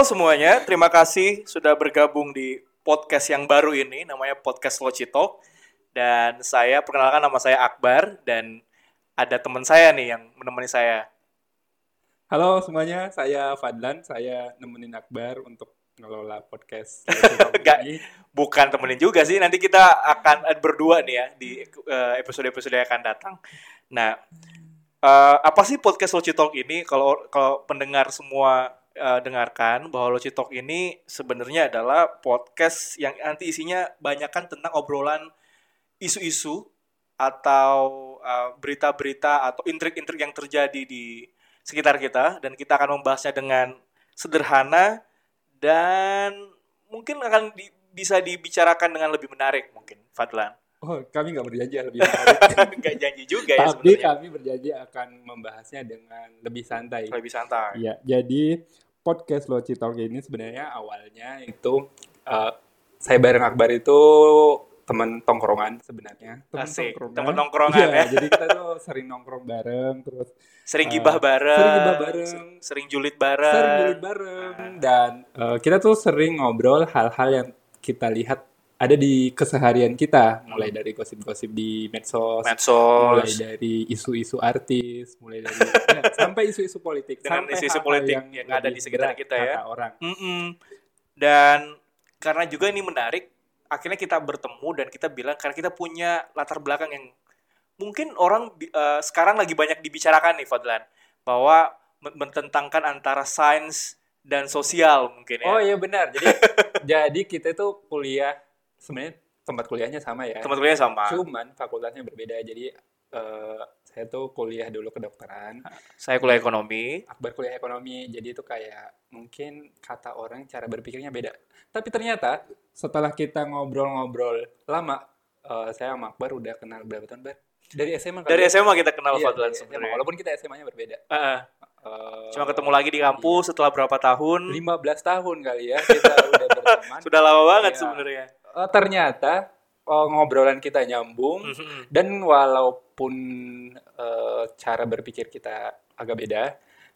Halo semuanya, terima kasih sudah bergabung di podcast yang baru ini, namanya Podcast Loci Talk. Dan saya, perkenalkan nama saya Akbar, dan ada teman saya nih yang menemani saya. Halo semuanya, saya Fadlan. Saya nemenin Akbar untuk ngelola podcast. Enggak, bukan temenin juga sih. Nanti kita akan berdua nih ya di eh, episode-episode yang akan datang. Nah, eh, apa sih podcast Loci Talk ini? Kalau kalau pendengar semua eh, dengarkan bahwa Loci Talk ini sebenarnya adalah podcast yang nanti isinya banyakkan tentang obrolan isu-isu atau eh, berita-berita atau intrik-intrik yang terjadi di sekitar kita. Dan kita akan membahasnya dengan sederhana dan mungkin akan di- bisa dibicarakan dengan lebih menarik mungkin Fadlan Oh, kami nggak berjanji lebih nggak janji juga ya Tapi kami berjanji akan membahasnya dengan lebih santai. lebih santai Iya, jadi podcast Loci Talk ini sebenarnya awalnya itu eh, saya bareng Akbar itu teman tongkrongan sebenarnya. Teman Asik, tongkrongan. teman nongkrongan Iya, ya. Jadi kita tuh sering nongkrong bareng, terus sering Eh, gibah bareng sering gibah bareng. se- sering julid bareng sering julid bareng dan eh, kita tuh sering ngobrol hal-hal yang kita lihat ada di keseharian kita mulai dari gosip-gosip di medsos, mulai medsos dari isu-isu artis mulai dari ya, sampai isu-isu politik Dengan sampai isu-isu politik yang ada lebih di sekitar kita ya. orang. Mm-mm. dan karena juga ini menarik akhirnya kita bertemu dan kita bilang karena kita punya latar belakang yang mungkin orang eh, sekarang lagi banyak dibicarakan nih Fadlan bahwa men- mententangkan antara sains dan sosial mungkin ya. Oh iya benar. Jadi jadi kita tuh kuliah sebenarnya tempat kuliahnya sama ya teman temannya sama cuman fakultasnya berbeda jadi eh, saya tuh kuliah dulu kedokteran saya kuliah ekonomi Akbar kuliah ekonomi, jadi itu kayak mungkin kata orang cara berpikirnya beda. Tapi ternyata setelah kita ngobrol-ngobrol lama, eh, saya sama Akbar udah kenal berapa tahun, Bar? Dari SMA dari ya? SMA kita kenal Iya, Fadlan sebenarnya Walaupun kita SMA-nya berbeda. Heeh. Eh, cuma ketemu lagi di kampus setelah berapa tahun 15 tahun kali ya kita udah berteman. sudah lama banget Iya. sebenarnya Eh, ternyata eh, ngobrolan kita nyambung Mhm. dan walaupun eh, cara berpikir kita agak beda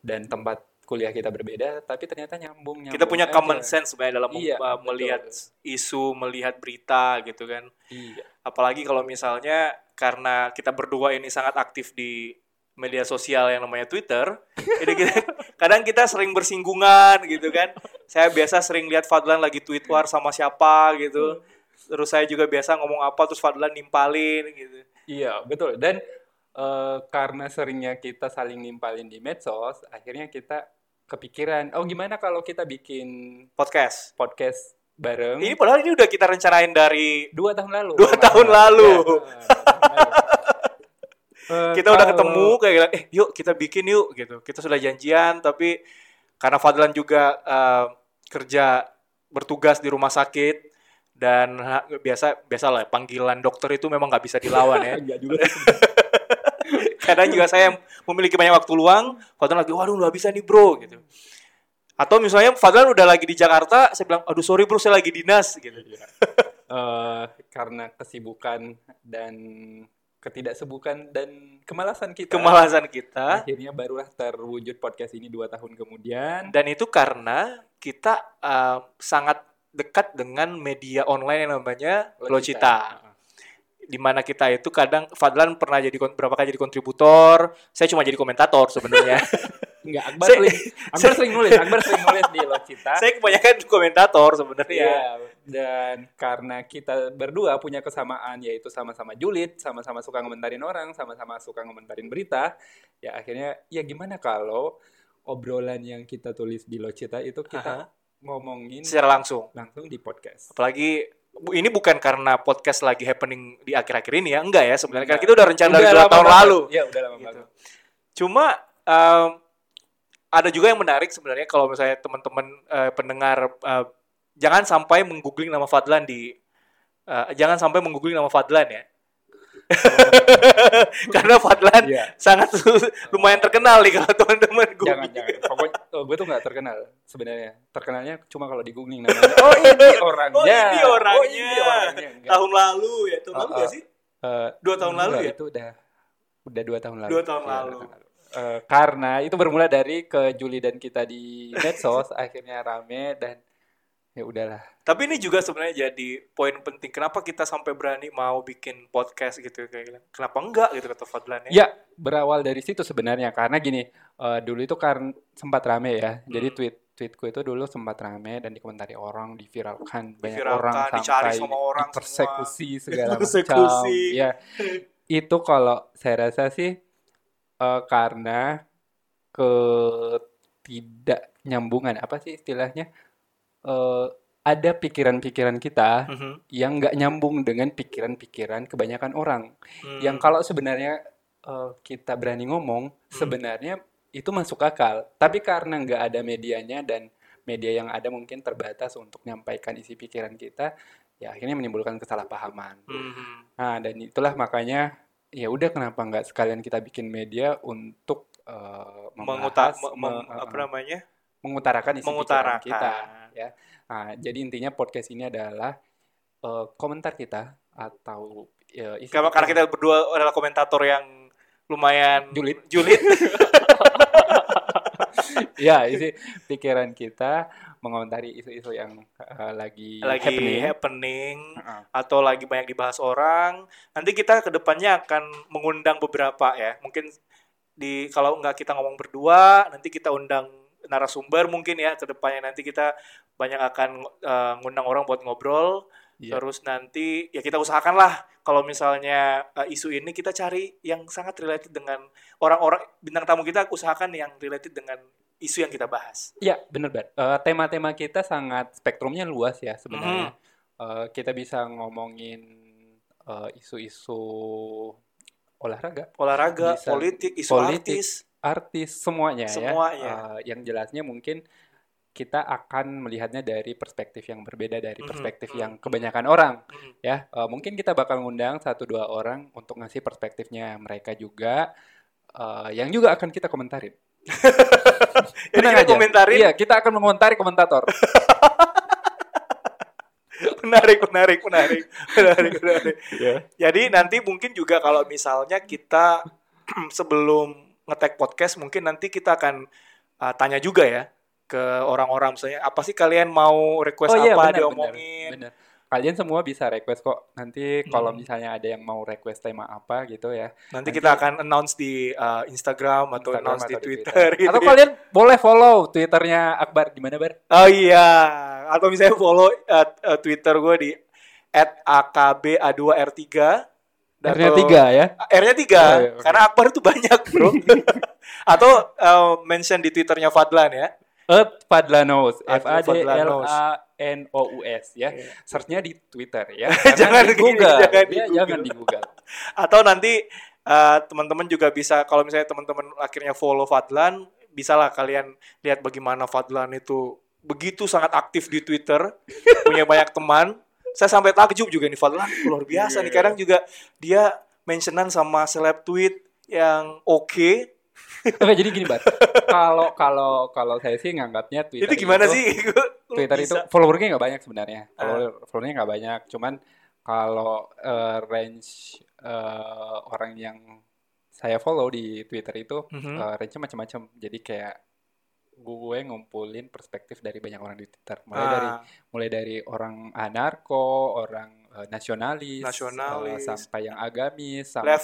dan tempat kuliah kita berbeda, tapi ternyata nyambung. kita nyambung punya aja. common sense sebenarnya dalam Iya, uh, betul. melihat isu, melihat berita gitu kan. Iya. Apalagi kalau misalnya karena kita berdua ini sangat aktif di media sosial yang namanya Twitter, jadi kita, kadang kita sering bersinggungan gitu kan. Saya biasa sering lihat Fadlan lagi tweet war sama siapa gitu. Terus saya juga biasa ngomong apa terus Fadlan nimpalin gitu. Iya, betul. Dan eh, karena seringnya kita saling nimpalin di medsos, akhirnya kita kepikiran, oh gimana kalau kita bikin Podcast. podcast bareng Ini padahal ini udah kita rencanain dari dua tahun lalu. Dua tahun lalu. Tahun lalu. Eh, kita udah kalau- ketemu kayak eh yuk kita bikin yuk gitu. Kita sudah janjian tapi karena Fadlan juga eh, kerja bertugas di rumah sakit dan biasa biasa lah panggilan dokter itu memang nggak bisa dilawan ya. Enggak juga. Kadang juga saya memiliki banyak waktu luang, Fadlan lagi, waduh nggak bisa nih bro gitu. Atau misalnya Fadlan udah lagi di Jakarta, saya bilang, aduh sorry bro saya lagi dinas gitu. Eh, karena kesibukan dan ketidaksebukan dan kemalasan kita. Kemalasan kita. Akhirnya barulah terwujud podcast ini dua tahun kemudian. Dan itu karena kita uh, sangat dekat dengan media online yang namanya Locita. Di mana kita itu kadang Fadlan pernah jadi berapa kali jadi kontributor, saya cuma jadi komentator sebenarnya. Enggak, Akbar Saya- sering, Akbar sering nulis, Akbar sering nulis di Locita. saya kebanyakan komentator sebenarnya. Iya, dan karena kita berdua punya kesamaan yaitu sama-sama julid, sama-sama suka ngomentarin orang, sama-sama suka ngomentarin berita, ya akhirnya ya gimana kalau obrolan yang kita tulis di Locita itu kita Aha. ngomongin Secara langsung. langsung di podcast. Apalagi ini bukan karena podcast lagi happening di akhir-akhir ini ya, enggak ya sebenarnya. Karena kita udah rencana dari Udah dua lama tahun banget. lalu. Iya, udah lama Gitu. banget. Cuma em, ada juga yang menarik sebenarnya kalau misalnya teman-teman eh, pendengar eh, jangan sampai menggoogling nama Fadlan di eh, jangan sampai menggoogling nama Fadlan ya. Karena Fadlan Iya. sangat lumayan terkenal nih kalau teman-teman Jangan, googling. jangan. Pokoknya oh, gue tuh nggak terkenal sebenarnya. Terkenalnya cuma kalau di googling namanya. Oh ini orangnya. Oh ini orangnya. Oh ini orangnya. Enggak. Tahun lalu ya, tahun lalu Uh, nggak uh, sih? Eh, Dua tahun lalu ya? Itu udah udah dua tahun lalu. Dua tahun Iya, lalu. dua tahun lalu. Eh, karena itu bermula dari ke Juli dan kita di medsos akhirnya rame dan ya udahlah Tapi ini juga sebenarnya jadi poin penting. Kenapa kita sampai berani mau bikin podcast gitu kayak gitu. Kenapa enggak gitu kata Fadlan ya? ya berawal dari situ sebenarnya karena gini eh, dulu itu kan sempat rame ya jadi Hmm. tweet tweetku itu dulu sempat rame dan dikomentari orang diviralkan banyak Diviralkan, orang sampai sama orang persekusi segala macam ya itu kalau saya rasa sih eh, karena ketidaknyambungan apa sih istilahnya Eh, ada pikiran-pikiran kita Mhm. yang nggak nyambung dengan pikiran-pikiran kebanyakan orang Hmm. yang kalau sebenarnya eh, kita berani ngomong sebenarnya itu masuk akal tapi karena nggak ada medianya dan media yang ada mungkin terbatas untuk menyampaikan isi pikiran kita ya akhirnya menimbulkan kesalahpahaman Mhm. nah dan itulah makanya ya udah kenapa nggak sekalian kita bikin media untuk eh, Menguta- membahas me- me- mem- eh, apa namanya? mengutarakan isi Mengutarakan. kita ya Nah, jadi intinya podcast ini adalah eh, komentar kita atau ya, isi Karena, karena pikiran- kita berdua adalah komentator yang lumayan Julid. julid. ya isi pikiran kita mengomentari isu-isu yang eh, lagi, lagi happening. happening Heeh. atau lagi banyak dibahas orang. Nanti kita ke depannya akan mengundang beberapa ya. Mungkin di kalau nggak kita ngomong berdua, nanti kita undang narasumber mungkin ya ke depannya nanti kita banyak akan eh, ngundang orang buat ngobrol. Iya. Terus nanti ya kita usahakan lah kalau misalnya eh, isu ini kita cari yang sangat related dengan orang-orang bintang tamu kita usahakan yang related dengan isu yang kita bahas. Iya, bener banget. Eh, tema-tema kita sangat spektrumnya luas ya sebenarnya. Mhm. Eh, kita bisa ngomongin eh, isu-isu olahraga, Olahraga, Bisa. politik, isu Politik. artis. artis, semuanya, ya. Semuanya. Eh, yang jelasnya mungkin kita akan melihatnya dari perspektif yang berbeda dari Mhm, perspektif mhm. yang kebanyakan orang. Mhm. ya eh, mungkin kita bakal ngundang satu dua orang untuk ngasih perspektifnya mereka juga eh, yang juga akan kita komentarin. Tenang kita aja. komentarin Iya, kita akan mengomentari komentator. menarik, menarik, menarik, menarik, menarik. ya. Jadi nanti mungkin juga kalau misalnya kita sebelum ngetek podcast mungkin nanti kita akan uh, tanya juga ya ke orang-orang misalnya apa sih kalian mau request Oh iya, apa benar, diomongin. benar. Kalian semua bisa request kok. Nanti kalau Hmm. misalnya ada yang mau request tema apa gitu ya. Nanti Nanti- kita akan announce di uh, Instagram atau Instagram announce di atau Twitter. gitu Atau ya. kalian boleh follow Twitternya Akbar gimana Bar? Oh iya, atau misalnya follow uh, uh, Twitter gue di @akba2r3. R-nya Atau- tiga ya. R-nya tiga, Oh, iya, oke. karena Akbar itu banyak bro. Atau uh, mention di Twitternya Fadlan ya. At Fadlanos, F A D L. A N O U S ya. Iya. Search-nya di Twitter ya. Jangan di Google. jangan di Ya, Google. jangan di Google. Atau nanti uh, teman-teman juga bisa, kalau misalnya teman-teman akhirnya follow Fadlan, bisalah kalian lihat bagaimana Fadlan itu begitu sangat aktif di Twitter, punya banyak teman. Saya sampai takjub juga nih Fadlan luar biasa nih. Iya. Kadang juga dia mentionan sama seleb tweet yang oke. Oke, jadi gini, Bar. Kalau kalau kalau saya sih nganggapnya Twitter itu gimana itu- sih? Twitter itu followernya nggak banyak sebenarnya. Ah. Follower, followernya nggak banyak. Cuman kalau eh, range eh, orang yang saya follow di Twitter itu Mhm. eh, range-nya macam-macam. Jadi kayak gue ngumpulin perspektif dari banyak orang di Twitter. Mulai dari Ah, mulai dari orang anarko, orang nasionalis, Nasionalis. eh, sampai yang agamis, sampai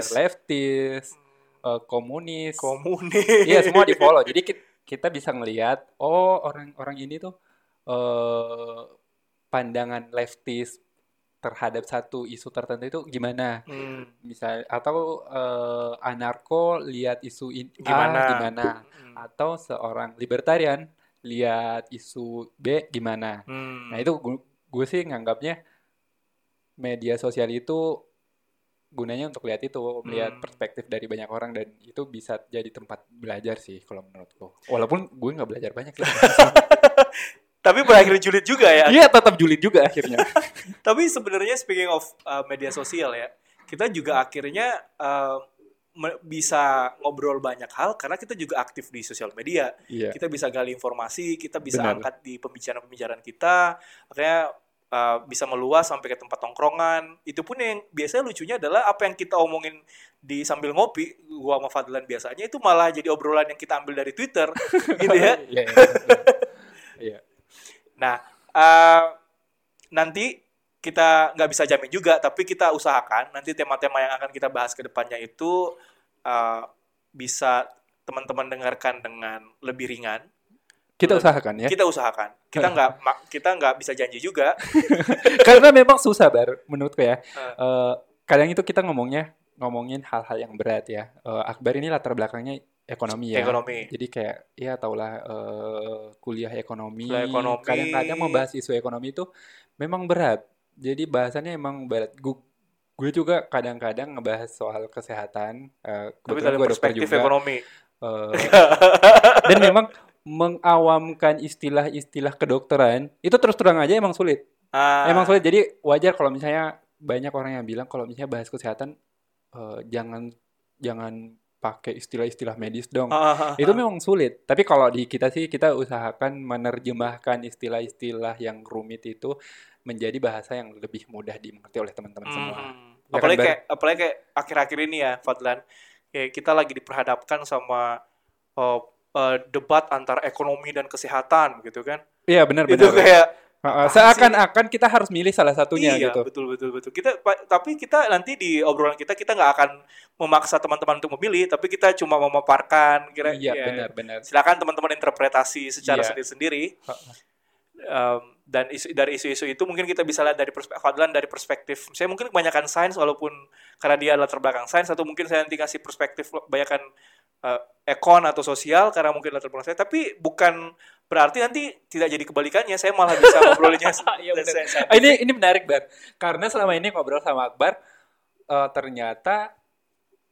Leftis. leftis, eh, komunis. komunis. Iya, semua di follow. Jadi ki- kita bisa ngelihat oh orang-orang ini tuh eh pandangan leftis terhadap satu isu tertentu itu gimana? Hmm, Misal atau eh, anarko lihat isu in- A Gimana? gimana? hmm, Atau seorang libertarian lihat isu B gimana? hmm. Nah, itu gue sih nganggapnya media sosial itu gunanya untuk lihat itu, melihat Hmm. perspektif dari banyak orang dan itu bisa jadi tempat belajar sih kalau menurutku. Walaupun gue nggak belajar banyak sih. Tapi berakhir julid juga ya. Iya, tetap julid juga akhirnya. Tapi sebenarnya speaking of uh, media sosial ya, kita juga akhirnya uh, bisa ngobrol banyak hal karena kita juga aktif di sosial media. Iya. Kita bisa gali informasi, kita bisa Benar. angkat di pembicaraan-pembicaraan kita. Makanya uh, bisa meluas sampai ke tempat tongkrongan. Itu pun yang biasanya lucunya adalah apa yang kita omongin di sambil ngopi, gua sama Fadlan biasanya itu malah jadi obrolan yang kita ambil dari Twitter, gitu ya. Iya, iya, iya. Nah, uh, nanti kita nggak bisa jamin juga, tapi kita usahakan nanti tema-tema yang akan kita bahas ke depannya itu uh, bisa teman-teman dengarkan dengan lebih ringan. Kita usahakan ya. Kita usahakan. Kita nggak ma- kita nggak bisa janji juga. Karena memang susah bar menurutku ya. Uh. Eh, kadang itu kita ngomongnya ngomongin hal-hal yang berat ya. Eh, Akbar ini latar belakangnya ekonomi ya. Ekonomi. Jadi kayak ya taulah eh, kuliah ekonomi. Ekonomi. Kadang-kadang membahas isu ekonomi itu memang berat. Jadi bahasannya emang berat. Gu- Gue juga kadang-kadang ngebahas soal kesehatan. Eh, Tapi dari gue perspektif juga. ekonomi. Eh, dan memang mengawamkan istilah-istilah kedokteran itu terus terang aja emang sulit. Ah, Emang sulit. Jadi wajar kalau misalnya banyak orang yang bilang kalau misalnya bahas kesehatan eh, jangan jangan pakai istilah-istilah medis dong. ah, ah, ah, Itu ah. memang sulit. Tapi kalau di kita sih kita usahakan menerjemahkan istilah-istilah yang rumit itu menjadi bahasa yang lebih mudah dimengerti oleh teman-teman semua. Hmm. Ya kan, Apalagi Bar? kayak apalagi kayak akhir-akhir ini ya, Fadlan. Kayak kita lagi diperhadapkan sama oh, eh, debat antara ekonomi dan kesehatan gitu kan. Iya benar Itu benar. kayak Heeh, apaan Seakan-akan kita harus milih salah satunya iya, gitu. betul betul betul. Kita tapi kita nanti di obrolan kita kita nggak akan memaksa teman-teman untuk memilih, tapi kita cuma memaparkan kira Iya ya, benar benar. Silakan teman-teman interpretasi secara Iya. sendiri-sendiri. Um, dan isu, dari isu-isu itu mungkin kita bisa lihat dari perspektif Fadlan dari perspektif saya mungkin kebanyakan sains walaupun karena dia adalah terbelakang sains atau mungkin saya nanti kasih perspektif kebanyakan uh, ekon atau sosial karena mungkin latar belakang saya tapi bukan berarti nanti tidak jadi kebalikannya saya malah bisa ngobrolnya Ah, ini ini menarik Bar. Karena selama ini ngobrol sama Akbar eh, ternyata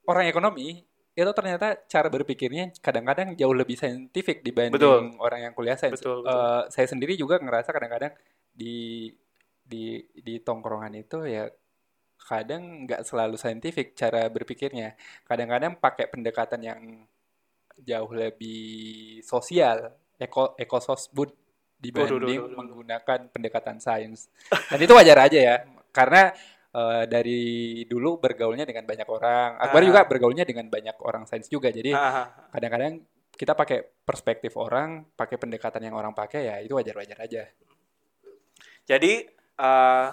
orang ekonomi itu ternyata cara berpikirnya kadang-kadang jauh lebih saintifik dibanding Betul. orang yang kuliah sains. Betul, betul. Eh, saya sendiri juga ngerasa kadang-kadang di di di tongkrongan itu ya kadang nggak selalu saintifik cara berpikirnya. Kadang-kadang pakai pendekatan yang jauh lebih sosial, eko ekososbud dibanding Waduh, waduh, waduh. menggunakan pendekatan sains. Dan itu wajar aja ya, karena eh, dari dulu bergaulnya dengan banyak orang. Akbar Ah. juga bergaulnya dengan banyak orang sains juga. Jadi Ah, ah, kadang-kadang kita pakai perspektif orang, pakai pendekatan yang orang pakai ya itu wajar-wajar aja. Jadi eh,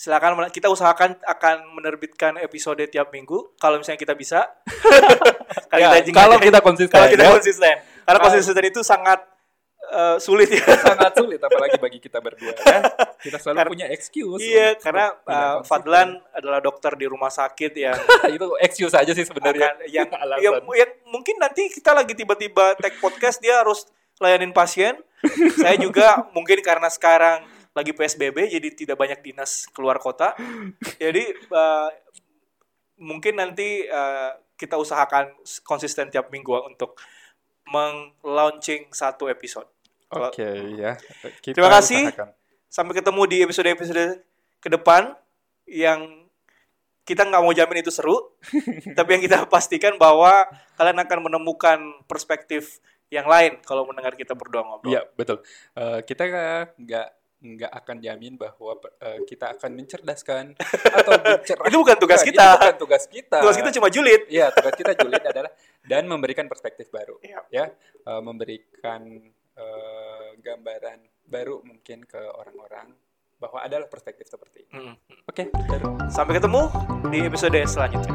silakan kita usahakan akan menerbitkan episode tiap minggu kalau misalnya kita bisa. Kalau Ya, kita- kalau kita konsisten, kalau kita ya. konsisten. Karena konsisten itu sangat eh, sulit ya. Sangat sulit apalagi bagi kita berdua ya. Kita selalu Karena- punya excuse. Iya, karena konsisten. Fadlan adalah dokter di rumah sakit yang itu excuse aja sih sebenarnya. yang, yang yang mungkin nanti kita lagi tiba-tiba take podcast dia harus layanin pasien. Saya juga mungkin karena sekarang lagi PSBB jadi tidak banyak dinas keluar kota. Jadi eh, mungkin nanti eh, kita usahakan konsisten tiap minggu untuk meng-launching satu episode. Oke ya. Kita Terima kasih. usahakan. Sampai ketemu di episode-episode ke depan yang kita nggak mau jamin itu seru, tapi yang kita pastikan bahwa kalian akan menemukan perspektif yang lain kalau mendengar kita berdua ngobrol. Iya betul. Eh, kita nggak nggak akan jamin bahwa eh, kita akan mencerdaskan atau mencerahkan. Itu bukan tugas Itu kita. bukan tugas kita. Tugas kita cuma julid. Iya, tugas kita julid adalah dan memberikan perspektif baru. Iya. Ya, Eh, memberikan eh, gambaran baru mungkin ke orang-orang bahwa adalah perspektif seperti ini. Mm. Oke, baru. Sampai ketemu di episode selanjutnya.